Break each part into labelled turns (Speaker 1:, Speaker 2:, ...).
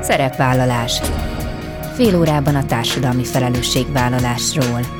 Speaker 1: Szerepvállalás. Fél órában a társadalmi felelősségvállalásról.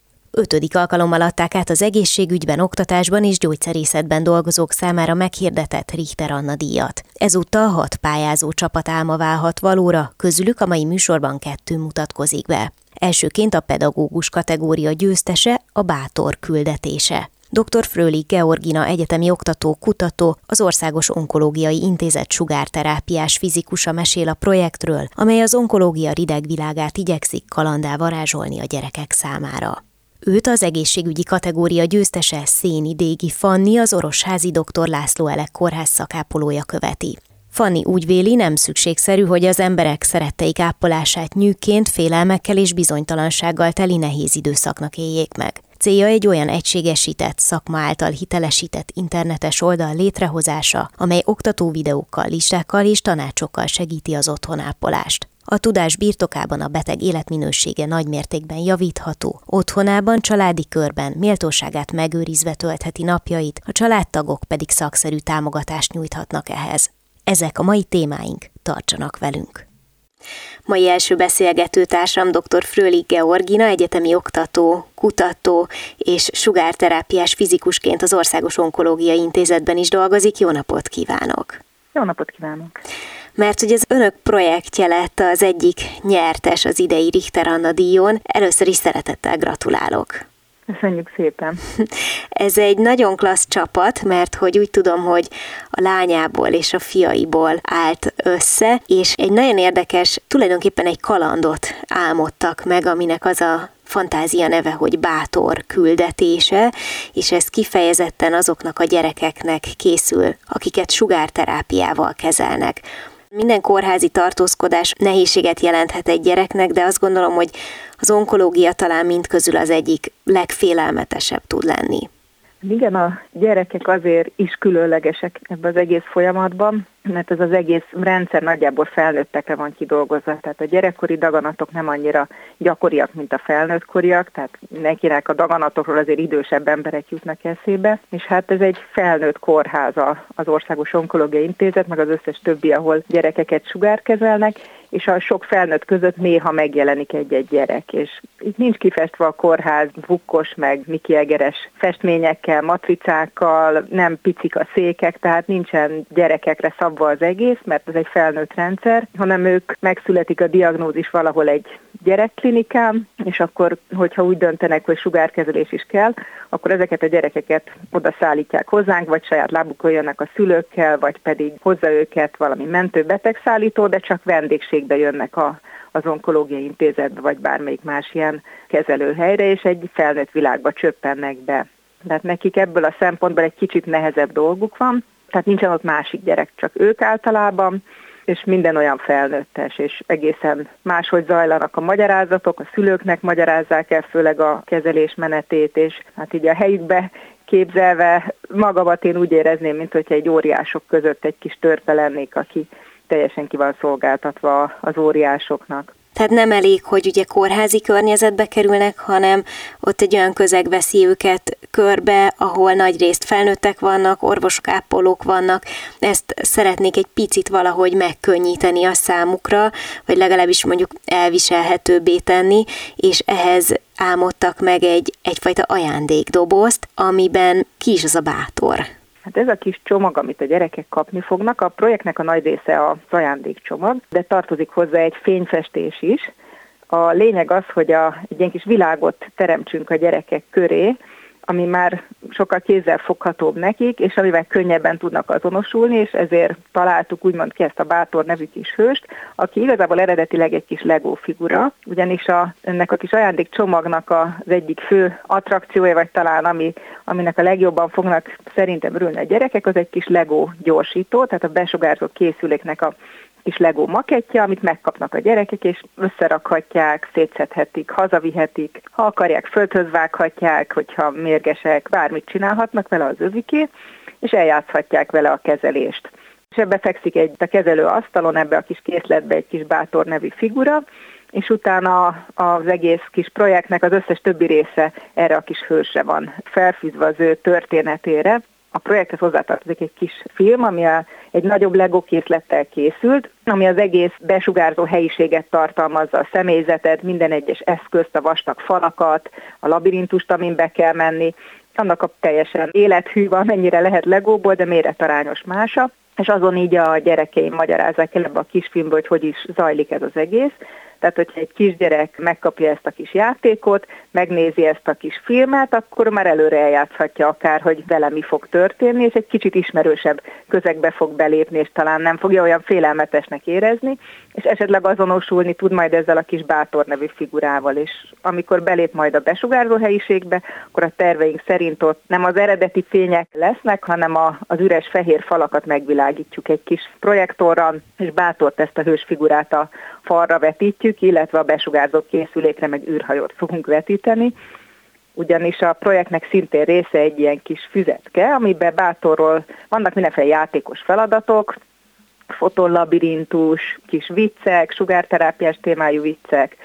Speaker 2: Ötödik alkalommal adták át az egészségügyben, oktatásban és gyógyszerészetben dolgozók számára meghirdetett Richter Anna díjat. Ezúttal hat pályázó csapat álma válhat valóra, közülük a mai műsorban kettő mutatkozik be. Elsőként a pedagógus kategória győztese, a bátor küldetése. Dr. Fröli Georgina egyetemi oktató, kutató, az Országos Onkológiai Intézet sugárterápiás fizikusa mesél a projektről, amely az onkológia ridegvilágát igyekszik kalandá varázsolni a gyerekek számára. Őt az egészségügyi kategória győztese Széni Dégi Fanni, az orosházi dr. László Elek kórház szakápolója követi. Fanni úgy véli, nem szükségszerű, hogy az emberek szeretteik ápolását nyűként, félelmekkel és bizonytalansággal teli nehéz időszaknak éljék meg. Célja egy olyan egységesített, szakma által hitelesített internetes oldal létrehozása, amely oktató videókkal, listákkal és tanácsokkal segíti az otthonápolást. A tudás birtokában a beteg életminősége nagy mértékben javítható, otthonában, családi körben méltóságát megőrizve töltheti napjait, a családtagok pedig szakszerű támogatást nyújthatnak ehhez. Ezek a mai témáink, tartsanak velünk! Mai első beszélgető társam dr. Fröli Georgina, egyetemi oktató, kutató és sugárterápiás fizikusként az Országos Onkológiai Intézetben is dolgozik. Jó napot kívánok!
Speaker 3: Jó napot kívánok!
Speaker 2: Mert hogy az önök projektje lett az egyik nyertes az idei Richter Anna díjon. Először is szeretettel gratulálok.
Speaker 3: Köszönjük szépen.
Speaker 2: Ez egy nagyon klassz csapat, mert hogy úgy tudom, hogy a lányából és a fiaiból állt össze, és egy nagyon érdekes, tulajdonképpen egy kalandot álmodtak meg, aminek az a fantázia neve, hogy bátor küldetése, és ez kifejezetten azoknak a gyerekeknek készül, akiket sugárterápiával kezelnek. Minden kórházi tartózkodás nehézséget jelenthet egy gyereknek, de azt gondolom, hogy az onkológia talán mind közül az egyik legfélelmetesebb tud lenni.
Speaker 3: Igen, a gyerekek azért is különlegesek ebben az egész folyamatban, mert ez az egész rendszer nagyjából felnőttekre van kidolgozva. Tehát a gyerekkori daganatok nem annyira gyakoriak, mint a felnőttkoriak, tehát mindenkinek a daganatokról azért idősebb emberek jutnak eszébe, és hát ez egy felnőtt kórháza az Országos Onkológiai Intézet, meg az összes többi, ahol gyerekeket sugárkezelnek, és a sok felnőtt között néha megjelenik egy-egy gyerek, és itt nincs kifestve a kórház bukkos, meg Miki Egeres festményekkel, matricákkal, nem picik a székek, tehát nincsen gyerekekre szabva az egész, mert ez egy felnőtt rendszer, hanem ők megszületik a diagnózis valahol egy gyerekklinikán, és akkor, hogyha úgy döntenek, hogy sugárkezelés is kell, akkor ezeket a gyerekeket oda szállítják hozzánk, vagy saját lábukon jönnek a szülőkkel, vagy pedig hozzá őket valami mentő betegszállító, de csak vendégségbe jönnek a, az onkológiai intézetbe, vagy bármelyik más ilyen kezelőhelyre, és egy felnőtt világba csöppennek be. Tehát nekik ebből a szempontból egy kicsit nehezebb dolguk van, tehát nincsen ott másik gyerek, csak ők általában, és minden olyan felnőttes, és egészen máshogy zajlanak a magyarázatok, a szülőknek magyarázzák el főleg a kezelés menetét, és hát így a helyükbe képzelve magamat én úgy érezném, mint hogyha egy óriások között egy kis törpe lennék, aki teljesen ki van szolgáltatva az óriásoknak.
Speaker 2: Tehát nem elég, hogy ugye kórházi környezetbe kerülnek, hanem ott egy olyan közeg veszi őket körbe, ahol nagy részt felnőttek vannak, orvosok, ápolók vannak. Ezt szeretnék egy picit valahogy megkönnyíteni a számukra, vagy legalábbis mondjuk elviselhetőbbé tenni, és ehhez álmodtak meg egy, egyfajta ajándékdobozt, amiben ki is az a bátor.
Speaker 3: Hát ez a kis csomag, amit a gyerekek kapni fognak, a projektnek a nagy része a ajándékcsomag, de tartozik hozzá egy fényfestés is. A lényeg az, hogy a, egy ilyen kis világot teremtsünk a gyerekek köré, ami már sokkal kézzelfoghatóbb nekik, és amivel könnyebben tudnak azonosulni, és ezért találtuk úgymond ki ezt a Bátor nevű kis hőst, aki igazából eredetileg egy kis Lego figura, ugyanis a, ennek a kis ajándékcsomagnak az egyik fő attrakciója, vagy talán ami, aminek a legjobban fognak szerintem örülni a gyerekek, az egy kis Lego gyorsító, tehát a besugárzó készüléknek a kis Lego makettja, amit megkapnak a gyerekek, és összerakhatják, szétszedhetik, hazavihetik, ha akarják, földhöz vághatják, hogyha mérgesek, bármit csinálhatnak vele az öviké, és eljátszhatják vele a kezelést. És ebbe fekszik egy a kezelő asztalon, ebbe a kis készletbe egy kis bátor nevű figura, és utána az egész kis projektnek az összes többi része erre a kis hősre van felfűzve az ő történetére, a projekthez hozzátartozik egy kis film, ami a, egy nagyobb Lego készlettel készült, ami az egész besugárzó helyiséget tartalmazza, a személyzetet, minden egyes eszközt, a vastag falakat, a labirintust, amin be kell menni, annak a teljesen élethű, mennyire lehet legóból, de méretarányos mása, és azon így a gyerekeim magyarázzák el ebbe a kisfilmbe, hogy hogy is zajlik ez az egész. Tehát, hogyha egy kisgyerek megkapja ezt a kis játékot, megnézi ezt a kis filmet, akkor már előre eljátszhatja akár, hogy vele mi fog történni, és egy kicsit ismerősebb közegbe fog belépni, és talán nem fogja olyan félelmetesnek érezni, és esetleg azonosulni tud majd ezzel a kis bátor nevű figurával, és amikor belép majd a besugárzó helyiségbe, akkor a terveink szerint ott nem az eredeti fények lesznek, hanem a, az üres fehér falakat megvilágítjuk egy kis projektorral, és bátort ezt a hős figurát a falra vetítjük, illetve a besugárzó készülékre meg űrhajót fogunk vetíteni, ugyanis a projektnek szintén része egy ilyen kis füzetke, amiben bátorról vannak mindenféle játékos feladatok, fotonlabirintus, kis viccek, sugárterápiás témájú viccek,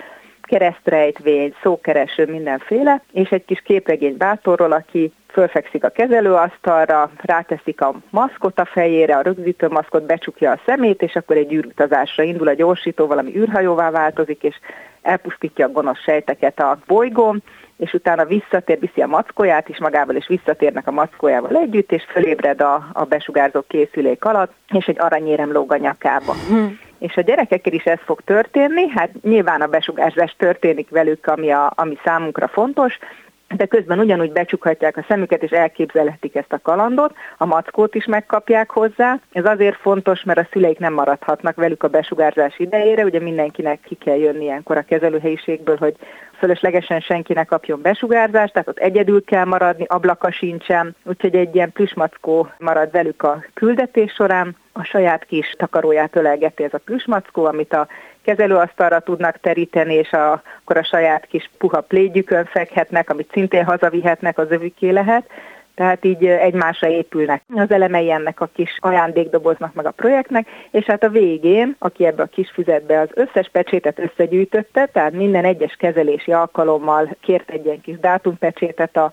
Speaker 3: keresztrejtvény, szókereső, mindenféle, és egy kis képregény bátorról, aki fölfekszik a kezelőasztalra, ráteszik a maszkot a fejére, a rögzítő maszkot, becsukja a szemét, és akkor egy űrutazásra indul a gyorsító, valami űrhajóvá változik, és elpusztítja a gonosz sejteket a bolygón, és utána visszatér, viszi a mackóját is magával, és visszatérnek a mackójával együtt, és fölébred a, a besugárzó készülék alatt, és egy aranyérem lóg a nyakába. Hmm. És a gyerekekkel is ez fog történni, hát nyilván a besugárzás történik velük, ami, a, ami számunkra fontos, de közben ugyanúgy becsukhatják a szemüket, és elképzelhetik ezt a kalandot, a mackót is megkapják hozzá. Ez azért fontos, mert a szüleik nem maradhatnak velük a besugárzás idejére, ugye mindenkinek ki kell jönni ilyenkor a kezelőhelyiségből, hogy fölöslegesen senki ne kapjon besugárzást, tehát ott egyedül kell maradni, ablaka sincsen, úgyhogy egy ilyen plüsmackó marad velük a küldetés során, a saját kis takaróját ölelgeti ez a plüsmackó, amit a kezelőasztalra tudnak teríteni, és a, akkor a saját kis puha plégyükön fekhetnek, amit szintén hazavihetnek, az övüké lehet. Tehát így egymásra épülnek az elemei ennek a kis ajándékdoboznak meg a projektnek, és hát a végén, aki ebbe a kis füzetbe az összes pecsétet összegyűjtötte, tehát minden egyes kezelési alkalommal kért egy ilyen kis dátumpecsétet a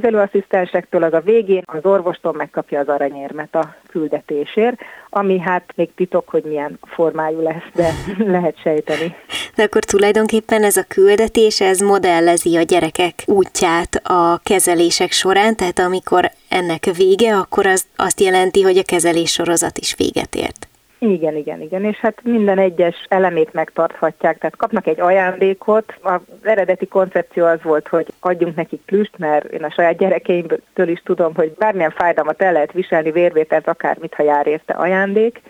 Speaker 3: kezelőasszisztensektől, az a végén az orvostól megkapja az aranyérmet a küldetésért, ami hát még titok, hogy milyen formájú lesz, de lehet sejteni.
Speaker 2: De akkor tulajdonképpen ez a küldetés, ez modellezi a gyerekek útját a kezelések során, tehát amikor ennek vége, akkor az azt jelenti, hogy a kezelés sorozat is véget ért.
Speaker 3: Igen, igen, igen, és hát minden egyes elemét megtarthatják, tehát kapnak egy ajándékot. Az eredeti koncepció az volt, hogy adjunk nekik plüst, mert én a saját gyerekeimből is tudom, hogy bármilyen fájdalmat el lehet viselni, vérvételt, akármit, ha jár érte ajándék,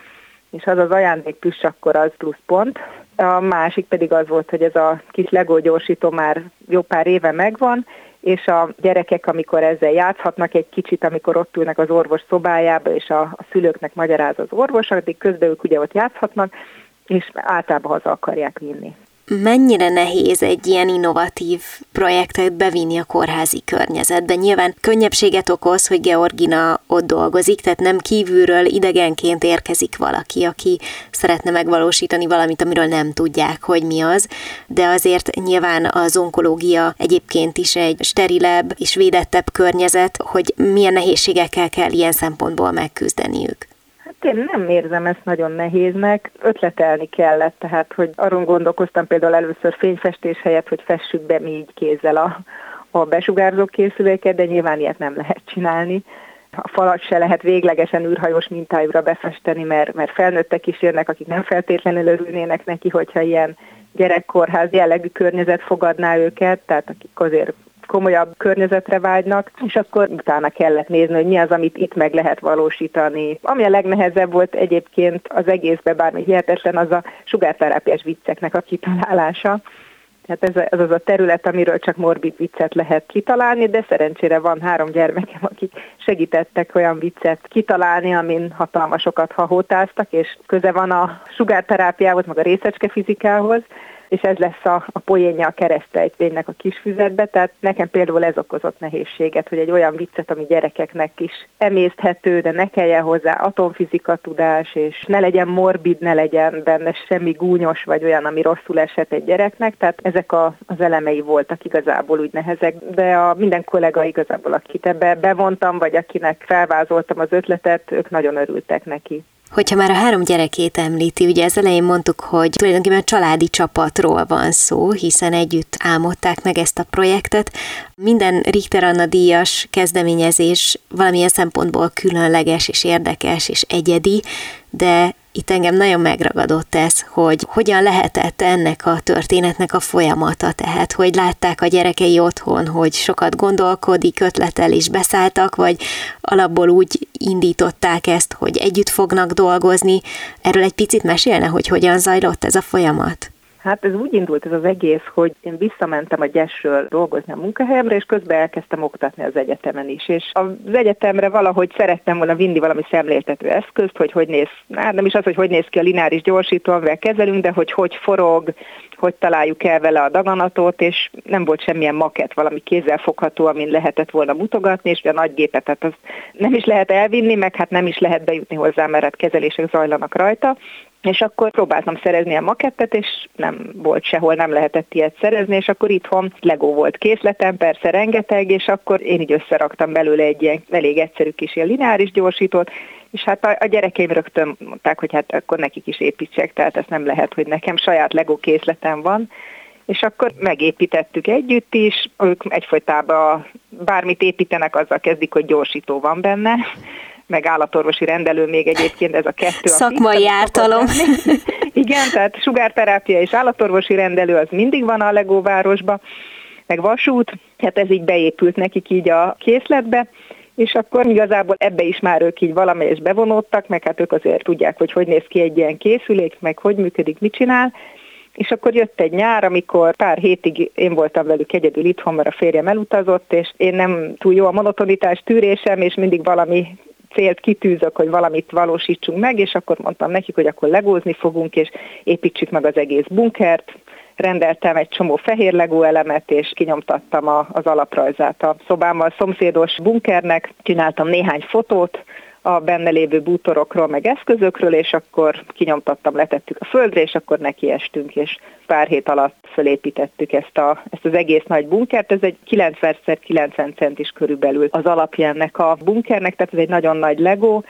Speaker 3: és az az ajándék plüss, akkor az plusz pont. A másik pedig az volt, hogy ez a kis Lego gyorsító már jó pár éve megvan, és a gyerekek, amikor ezzel játszhatnak egy kicsit, amikor ott ülnek az orvos szobájába, és a, a szülőknek magyaráz az orvos, addig közben ők ugye ott játszhatnak, és általában haza akarják vinni.
Speaker 2: Mennyire nehéz egy ilyen innovatív projektet bevinni a kórházi környezetbe? Nyilván könnyebbséget okoz, hogy Georgina ott dolgozik, tehát nem kívülről idegenként érkezik valaki, aki szeretne megvalósítani valamit, amiről nem tudják, hogy mi az, de azért nyilván az onkológia egyébként is egy sterilebb és védettebb környezet, hogy milyen nehézségekkel kell ilyen szempontból megküzdeniük.
Speaker 3: Én nem érzem ezt nagyon nehéznek, ötletelni kellett, tehát hogy arról gondolkoztam például először fényfestés helyett, hogy fessük be mi így kézzel a, a besugárzó készüléket, de nyilván ilyet nem lehet csinálni. A falat se lehet véglegesen űrhajós mintájúra befesteni, mert, mert felnőttek is jönnek, akik nem feltétlenül örülnének neki, hogyha ilyen gyerekkorház jellegű környezet fogadná őket, tehát akik azért komolyabb környezetre vágynak, és akkor utána kellett nézni, hogy mi az, amit itt meg lehet valósítani. Ami a legnehezebb volt egyébként az egészben, bármi hihetetlen, az a sugárterápiás vicceknek a kitalálása. Tehát ez, ez az a terület, amiről csak morbid viccet lehet kitalálni, de szerencsére van három gyermekem, akik segítettek olyan viccet kitalálni, amin hatalmasokat hahótáztak, és köze van a sugárterápiához, meg a részecske fizikához, és ez lesz a, a poénja a keresztejtvénynek a kis füzetbe, tehát nekem például ez okozott nehézséget, hogy egy olyan viccet, ami gyerekeknek is emészthető, de ne kelljen hozzá atomfizika tudás, és ne legyen morbid, ne legyen benne semmi gúnyos, vagy olyan, ami rosszul esett egy gyereknek, tehát ezek a, az elemei voltak igazából úgy nehezek, de a minden kollega igazából, akit ebbe bevontam, vagy akinek felvázoltam az ötletet, ők nagyon örültek neki.
Speaker 2: Hogyha már a három gyerekét említi, ugye az elején mondtuk, hogy tulajdonképpen családi csapatról van szó, hiszen együtt álmodták meg ezt a projektet. Minden Richter Anna díjas kezdeményezés valamilyen szempontból különleges és érdekes és egyedi, de itt engem nagyon megragadott ez, hogy hogyan lehetett ennek a történetnek a folyamata, tehát hogy látták a gyerekei otthon, hogy sokat gondolkodik, ötletel és beszálltak, vagy alapból úgy indították ezt, hogy együtt fognak dolgozni. Erről egy picit mesélne, hogy hogyan zajlott ez a folyamat?
Speaker 3: Hát ez úgy indult ez az egész, hogy én visszamentem a gyesről dolgozni a munkahelyemre, és közben elkezdtem oktatni az egyetemen is. És az egyetemre valahogy szerettem volna vinni valami szemléltető eszközt, hogy hogy néz, hát nem is az, hogy hogy néz ki a lineáris gyorsító, amivel kezelünk, de hogy hogy forog, hogy találjuk el vele a daganatot, és nem volt semmilyen maket, valami kézzelfogható, amin lehetett volna mutogatni, és a nagy gépet, tehát az nem is lehet elvinni, meg hát nem is lehet bejutni hozzá, mert hát kezelések zajlanak rajta. És akkor próbáltam szerezni a makettet, és nem volt sehol, nem lehetett ilyet szerezni, és akkor itthon Lego volt készletem, persze rengeteg, és akkor én így összeraktam belőle egy ilyen elég egyszerű kis ilyen lineáris gyorsítót, és hát a, a gyerekeim rögtön mondták, hogy hát akkor nekik is építsek, tehát ez nem lehet, hogy nekem saját Lego készletem van, és akkor megépítettük együtt is, ők egyfolytában bármit építenek, azzal kezdik, hogy gyorsító van benne, meg állatorvosi rendelő még egyébként ez a kettő.
Speaker 2: Szakmai ártalom.
Speaker 3: Igen, tehát sugárterápia és állatorvosi rendelő az mindig van a legóvárosba, meg vasút, hát ez így beépült nekik így a készletbe, és akkor igazából ebbe is már ők így valamelyes bevonódtak, meg hát ők azért tudják, hogy hogy néz ki egy ilyen készülék, meg hogy működik, mit csinál, és akkor jött egy nyár, amikor pár hétig én voltam velük egyedül itthon, mert a férjem elutazott, és én nem túl jó a monotonitás tűrésem, és mindig valami célt kitűzök, hogy valamit valósítsunk meg, és akkor mondtam nekik, hogy akkor legózni fogunk, és építsük meg az egész bunkert, rendeltem egy csomó fehér legó elemet, és kinyomtattam a, az alaprajzát a szobámmal szomszédos bunkernek, csináltam néhány fotót, a benne lévő bútorokról, meg eszközökről, és akkor kinyomtattam, letettük a földre, és akkor nekiestünk, és pár hét alatt fölépítettük ezt, a, ezt az egész nagy bunkert. Ez egy 90 x 90 centis körülbelül az alapja ennek a bunkernek, tehát ez egy nagyon nagy legó,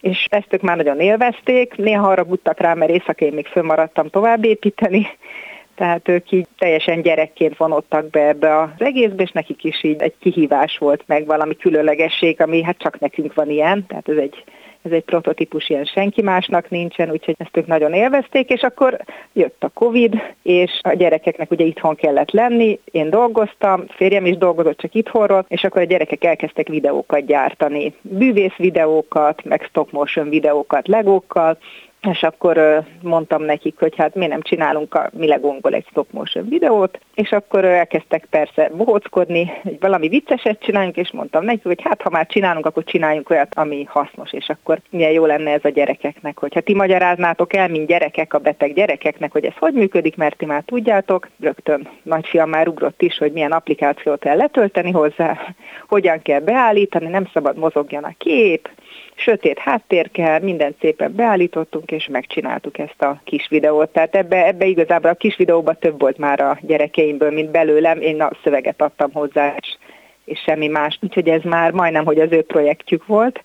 Speaker 3: és ezt ők már nagyon élvezték, néha arra buttak rá, mert éjszaka még fönnmaradtam tovább építeni, tehát ők így teljesen gyerekként vonottak be ebbe az egészbe, és nekik is így egy kihívás volt meg valami különlegesség, ami hát csak nekünk van ilyen, tehát ez egy ez egy prototípus, ilyen senki másnak nincsen, úgyhogy ezt ők nagyon élvezték, és akkor jött a Covid, és a gyerekeknek ugye itthon kellett lenni, én dolgoztam, férjem is dolgozott csak itthonról, és akkor a gyerekek elkezdtek videókat gyártani, bűvész videókat, meg stop motion videókat legókkal, és akkor mondtam nekik, hogy hát mi nem csinálunk a mi legónkból egy stop motion videót, és akkor elkezdtek persze bohóckodni, hogy valami vicceset csináljunk, és mondtam nekik, hogy hát ha már csinálunk, akkor csináljunk olyat, ami hasznos, és akkor milyen jó lenne ez a gyerekeknek, hogyha ti magyaráznátok el, mint gyerekek, a beteg gyerekeknek, hogy ez hogy működik, mert ti már tudjátok, rögtön nagyfiam már ugrott is, hogy milyen applikációt kell letölteni hozzá, hogyan kell beállítani, nem szabad mozogjon a kép, sötét háttér kell, mindent szépen beállítottunk, és megcsináltuk ezt a kis videót. Tehát ebbe, ebbe igazából a kis videóban több volt már a gyerekeimből, mint belőlem. Én a szöveget adtam hozzá, és, és semmi más. Úgyhogy ez már majdnem, hogy az ő projektjük volt.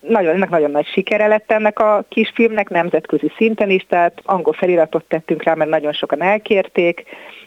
Speaker 3: nagyon, ennek nagyon nagy sikere lett ennek a kisfilmnek, nemzetközi szinten is, tehát angol feliratot tettünk rá, mert nagyon sokan elkérték,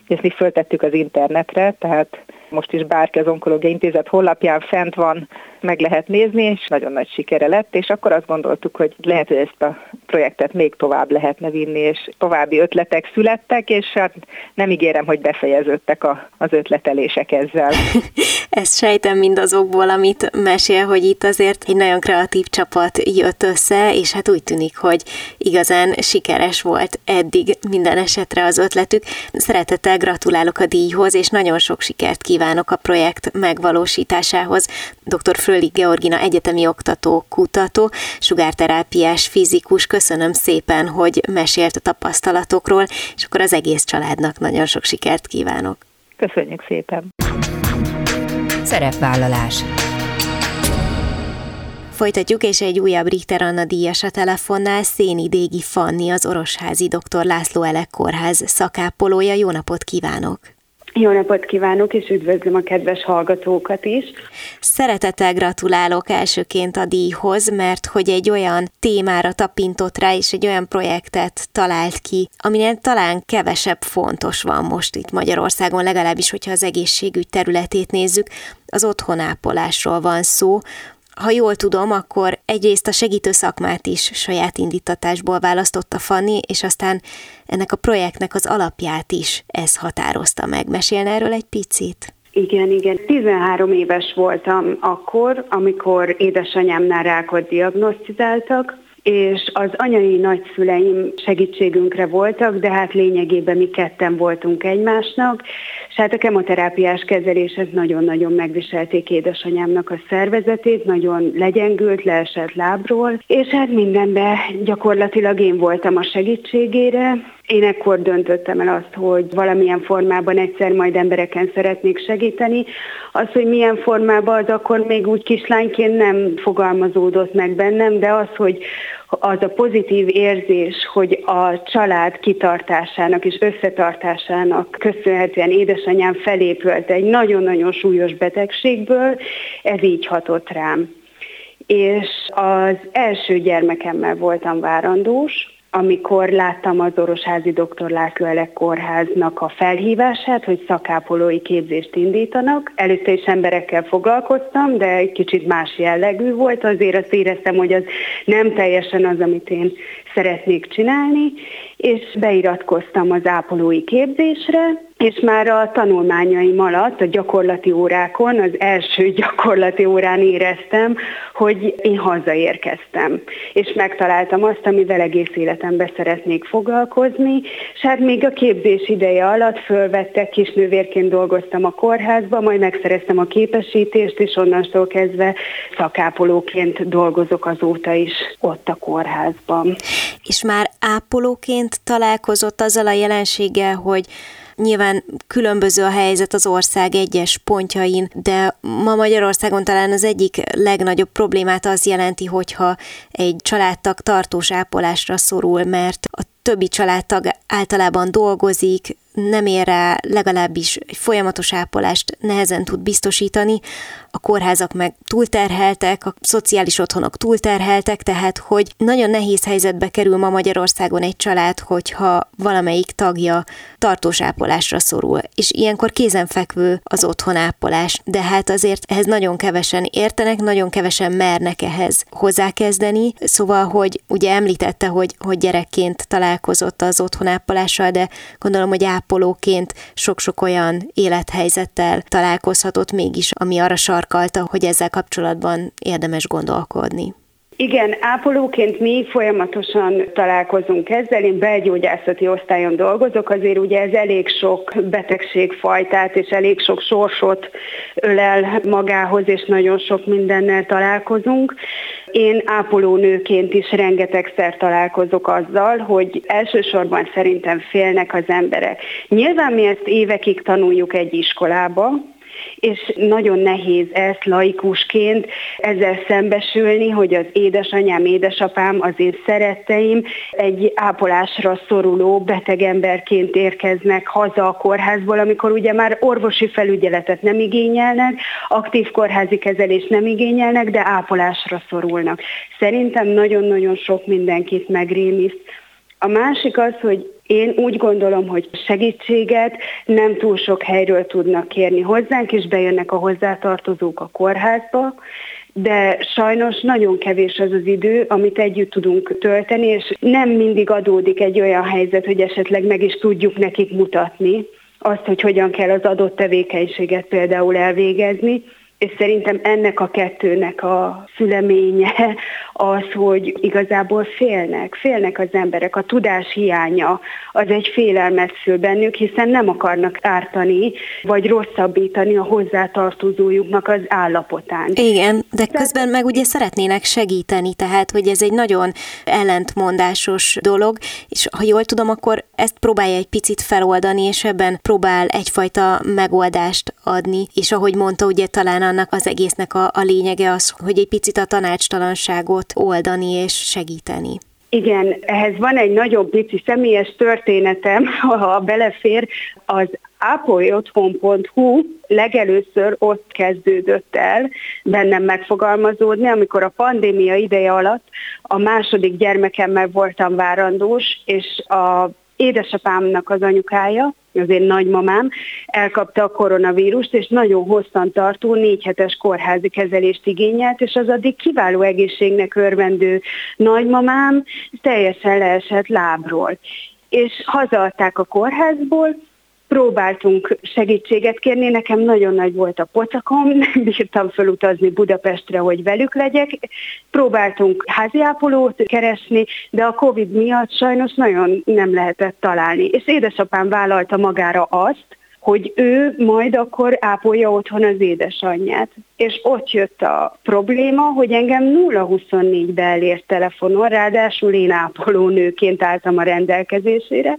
Speaker 3: és mi föltettük az internetre, tehát most is bárki az Onkológiai Intézet honlapján fent van, meg lehet nézni, és nagyon nagy sikere lett, és akkor azt gondoltuk, hogy lehet, hogy ezt a projektet még tovább lehetne vinni, és további ötletek születtek, és hát nem ígérem, hogy befejeződtek a, az ötletelések ezzel.
Speaker 2: Ezt sejtem mindazokból, amit mesél, hogy itt azért egy nagyon kreatív csapat jött össze, és hát úgy tűnik, hogy igazán sikeres volt eddig minden esetre az ötletük. Szeretettel gratulálok a díjhoz, és nagyon sok sikert kívánok a projekt megvalósításához. Dr. Frölich Georgina egyetemi oktató, kutató, sugárterápiás fizikus, köszönöm szépen, hogy mesélt a tapasztalatokról, és akkor az egész családnak nagyon sok sikert kívánok.
Speaker 3: Köszönjük szépen!
Speaker 1: Szerepvállalás
Speaker 2: Folytatjuk, és egy újabb Richter Anna díjas a telefonnál Széni Dégi Fanni, az Orosházi Dr. László Elek Kórház szakápolója. Jó napot kívánok!
Speaker 4: Jó napot kívánok, és üdvözlöm a kedves hallgatókat is.
Speaker 2: Szeretettel gratulálok elsőként a díjhoz, mert hogy egy olyan témára tapintott rá, és egy olyan projektet talált ki, aminél talán kevesebb fontos van most itt Magyarországon, legalábbis, hogyha az egészségügy területét nézzük, az otthonápolásról van szó, ha jól tudom, akkor egyrészt a segítő szakmát is saját indítatásból választotta Fanni, és aztán ennek a projektnek az alapját is ez határozta meg. Mesélne erről egy picit?
Speaker 4: Igen, igen. 13 éves voltam akkor, amikor édesanyámnál rákot diagnosztizáltak, és az anyai nagyszüleim segítségünkre voltak, de hát lényegében mi ketten voltunk egymásnak, és hát a kemoterápiás kezelések nagyon-nagyon megviselték édesanyámnak a szervezetét, nagyon legyengült, leesett lábról, és hát mindenben gyakorlatilag én voltam a segítségére, én ekkor döntöttem el azt, hogy valamilyen formában egyszer majd embereken szeretnék segíteni. Az, hogy milyen formában, az akkor még úgy kislányként nem fogalmazódott meg bennem, de az, hogy az a pozitív érzés, hogy a család kitartásának és összetartásának köszönhetően édesanyám felépült egy nagyon-nagyon súlyos betegségből, ez így hatott rám. És az első gyermekemmel voltam várandós, amikor láttam az Orosházi Dr. László Elek kórháznak a felhívását, hogy szakápolói képzést indítanak. Előtte is emberekkel foglalkoztam, de egy kicsit más jellegű volt, azért azt éreztem, hogy az nem teljesen az, amit én szeretnék csinálni, és beiratkoztam az ápolói képzésre, és már a tanulmányaim alatt, a gyakorlati órákon, az első gyakorlati órán éreztem, hogy én hazaérkeztem, és megtaláltam azt, amivel egész életemben szeretnék foglalkozni, és hát még a képzés ideje alatt fölvettek, kisnővérként dolgoztam a kórházba, majd megszereztem a képesítést, és onnantól kezdve szakápolóként dolgozok azóta is ott a kórházban.
Speaker 2: És már ápolóként találkozott azzal a jelenséggel, hogy Nyilván különböző a helyzet az ország egyes pontjain, de ma Magyarországon talán az egyik legnagyobb problémát az jelenti, hogyha egy családtag tartós ápolásra szorul, mert a többi családtag általában dolgozik, nem ér rá legalábbis egy folyamatos ápolást nehezen tud biztosítani, a kórházak meg túlterheltek, a szociális otthonok túlterheltek, tehát hogy nagyon nehéz helyzetbe kerül ma Magyarországon egy család, hogyha valamelyik tagja tartós ápolásra szorul, és ilyenkor kézenfekvő az otthonápolás, de hát azért ehhez nagyon kevesen értenek, nagyon kevesen mernek ehhez hozzákezdeni, szóval, hogy ugye említette, hogy, hogy gyerekként találkozott az otthonápolással, de gondolom, hogy ápolóként sok-sok olyan élethelyzettel találkozhatott mégis, ami arra sarkalta, hogy ezzel kapcsolatban érdemes gondolkodni.
Speaker 4: Igen, ápolóként mi folyamatosan találkozunk ezzel. Én belgyógyászati osztályon dolgozok, azért ugye ez elég sok betegségfajtát és elég sok sorsot ölel magához, és nagyon sok mindennel találkozunk. Én ápolónőként is rengetegszer találkozok azzal, hogy elsősorban szerintem félnek az emberek. Nyilván mi ezt évekig tanuljuk egy iskolába, és nagyon nehéz ezt laikusként ezzel szembesülni, hogy az édesanyám, édesapám, az én szeretteim egy ápolásra szoruló beteg emberként érkeznek haza a kórházból, amikor ugye már orvosi felügyeletet nem igényelnek, aktív kórházi kezelést nem igényelnek, de ápolásra szorulnak. Szerintem nagyon-nagyon sok mindenkit megrémiszt. A másik az, hogy én úgy gondolom, hogy segítséget nem túl sok helyről tudnak kérni hozzánk, és bejönnek a hozzátartozók a kórházba, de sajnos nagyon kevés az az idő, amit együtt tudunk tölteni, és nem mindig adódik egy olyan helyzet, hogy esetleg meg is tudjuk nekik mutatni azt, hogy hogyan kell az adott tevékenységet például elvégezni, és szerintem ennek a kettőnek a szüleménye az, hogy igazából félnek, félnek az emberek, a tudás hiánya az egy félelmet szül bennük, hiszen nem akarnak ártani, vagy rosszabbítani a hozzátartozójuknak az állapotán.
Speaker 2: Igen, de közben meg ugye szeretnének segíteni, tehát hogy ez egy nagyon ellentmondásos dolog, és ha jól tudom, akkor ezt próbálja egy picit feloldani, és ebben próbál egyfajta megoldást adni, és ahogy mondta, ugye talán annak az egésznek a, a lényege az, hogy egy picit a tanácstalanságot oldani és segíteni.
Speaker 4: Igen, ehhez van egy nagyon pici személyes történetem, ha belefér, az ápolyotthon.hu legelőször ott kezdődött el bennem megfogalmazódni, amikor a pandémia ideje alatt a második gyermekemmel voltam várandós, és a édesapámnak az anyukája, az én nagymamám, elkapta a koronavírust, és nagyon hosszan tartó négy hetes kórházi kezelést igényelt, és az addig kiváló egészségnek örvendő nagymamám teljesen leesett lábról. És hazaadták a kórházból, próbáltunk segítséget kérni, nekem nagyon nagy volt a pocakom, nem bírtam felutazni Budapestre, hogy velük legyek. Próbáltunk háziápolót keresni, de a Covid miatt sajnos nagyon nem lehetett találni. És édesapám vállalta magára azt, hogy ő majd akkor ápolja otthon az édesanyját. És ott jött a probléma, hogy engem 0-24-be elért telefonon, ráadásul én ápolónőként álltam a rendelkezésére,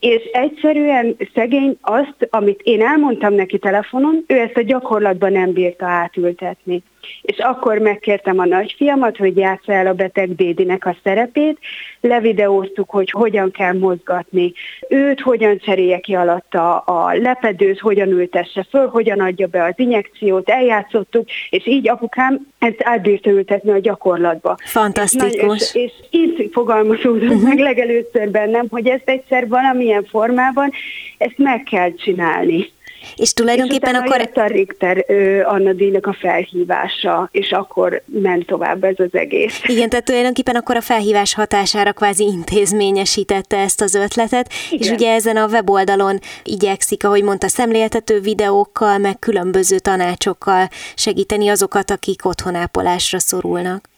Speaker 4: és egyszerűen szegény azt, amit én elmondtam neki telefonon, ő ezt a gyakorlatban nem bírta átültetni és akkor megkértem a nagyfiamat, hogy játsza el a beteg Bédinek a szerepét, levideóztuk, hogy hogyan kell mozgatni őt, hogyan cserélje ki alatta a lepedőt, hogyan ültesse föl, hogyan adja be az injekciót, eljátszottuk, és így apukám ezt átbírta ültetni a gyakorlatba.
Speaker 2: Fantasztikus.
Speaker 4: És, és, és így fogalmazódott uh-huh. meg legelőször bennem, hogy ezt egyszer valamilyen formában ezt meg kell csinálni.
Speaker 2: És tulajdonképpen
Speaker 4: és
Speaker 2: akkor...
Speaker 4: a Richter Anna díjnak a felhívása, és akkor ment tovább ez az egész.
Speaker 2: Igen, tehát tulajdonképpen akkor a felhívás hatására kvázi intézményesítette ezt az ötletet, Igen. és ugye ezen a weboldalon igyekszik, ahogy mondta, szemléltető videókkal, meg különböző tanácsokkal segíteni azokat, akik otthonápolásra szorulnak.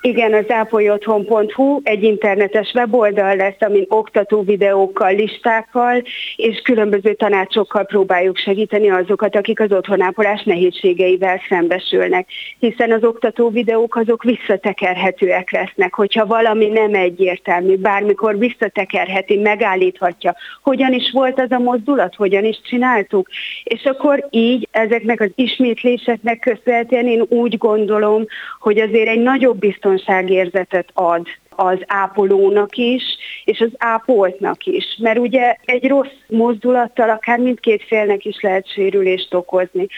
Speaker 4: Igen, az ápolyotthon.hu egy internetes weboldal lesz, amin oktató videókkal, listákkal és különböző tanácsokkal próbáljuk segíteni azokat, akik az otthonápolás nehézségeivel szembesülnek. Hiszen az oktató videók azok visszatekerhetőek lesznek, hogyha valami nem egyértelmű, bármikor visszatekerheti, megállíthatja, hogyan is volt az a mozdulat, hogyan is csináltuk. És akkor így ezeknek az ismétléseknek köszönhetően én úgy gondolom, hogy azért egy nagyobb biztonság biztonságérzetet ad az ápolónak is, és az ápoltnak is. Mert ugye egy rossz mozdulattal akár mindkét félnek is lehet sérülést okozni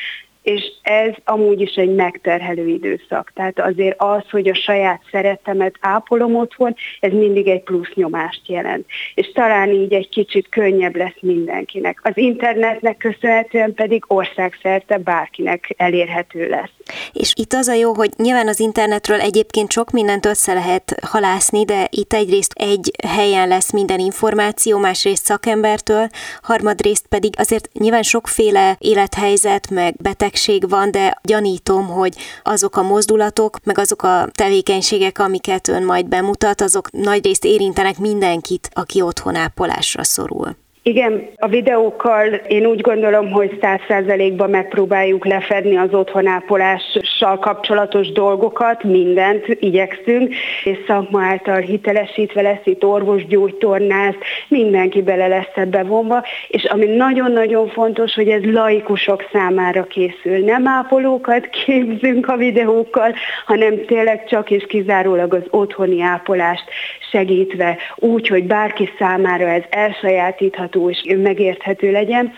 Speaker 4: és ez amúgy is egy megterhelő időszak. Tehát azért az, hogy a saját szeretemet ápolom otthon, ez mindig egy plusz nyomást jelent. És talán így egy kicsit könnyebb lesz mindenkinek. Az internetnek köszönhetően pedig országszerte bárkinek elérhető lesz.
Speaker 2: És itt az a jó, hogy nyilván az internetről egyébként sok mindent össze lehet halászni, de itt egyrészt egy helyen lesz minden információ, másrészt szakembertől, harmadrészt pedig azért nyilván sokféle élethelyzet, meg betegség van, de gyanítom, hogy azok a mozdulatok, meg azok a tevékenységek, amiket ön majd bemutat, azok nagyrészt érintenek mindenkit, aki otthon ápolásra szorul.
Speaker 4: Igen, a videókkal én úgy gondolom, hogy száz százalékban megpróbáljuk lefedni az otthonápolással kapcsolatos dolgokat, mindent igyekszünk, és szakma által hitelesítve lesz itt orvos, gyógytornász, mindenki bele lesz ebbe vonva, és ami nagyon-nagyon fontos, hogy ez laikusok számára készül. Nem ápolókat képzünk a videókkal, hanem tényleg csak és kizárólag az otthoni ápolást segítve, úgy, hogy bárki számára ez elsajátítható és megérthető legyen.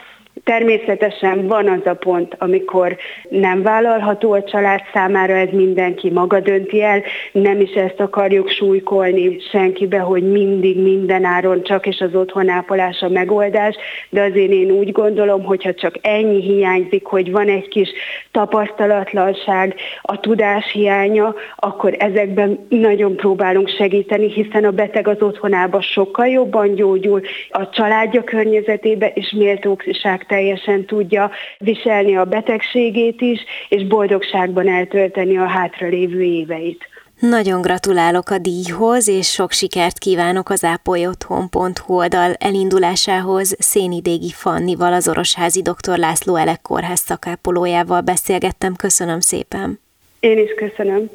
Speaker 4: Természetesen van az a pont, amikor nem vállalható a család számára, ez mindenki maga dönti el, nem is ezt akarjuk súlykolni senkibe, hogy mindig mindenáron csak és az otthonápolás a megoldás, de azért én úgy gondolom, hogyha csak ennyi hiányzik, hogy van egy kis tapasztalatlanság, a tudás hiánya, akkor ezekben nagyon próbálunk segíteni, hiszen a beteg az otthonába sokkal jobban gyógyul, a családja környezetébe és méltóság teljesen tudja viselni a betegségét is, és boldogságban eltölteni a hátralévő éveit.
Speaker 2: Nagyon gratulálok a díjhoz, és sok sikert kívánok az ápolyotthon.hu oldal elindulásához. Szénidégi Fannival, az Orosházi Dr. László Elek kórház szakápolójával beszélgettem. Köszönöm szépen.
Speaker 4: Én is köszönöm.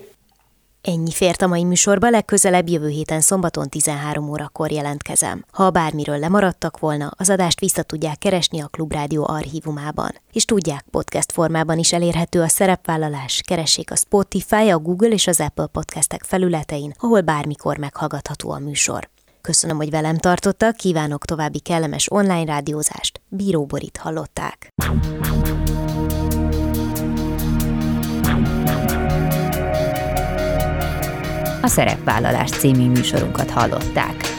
Speaker 2: Ennyi fért a mai műsorba, legközelebb jövő héten szombaton 13 órakor jelentkezem. Ha bármiről lemaradtak volna, az adást vissza tudják keresni a Klubrádió archívumában. És tudják, podcast formában is elérhető a szerepvállalás, keressék a Spotify, a Google és az Apple podcastek felületein, ahol bármikor meghallgatható a műsor. Köszönöm, hogy velem tartottak, kívánok további kellemes online rádiózást. Bíró Borit hallották.
Speaker 1: A Szerepvállalás című műsorunkat hallották.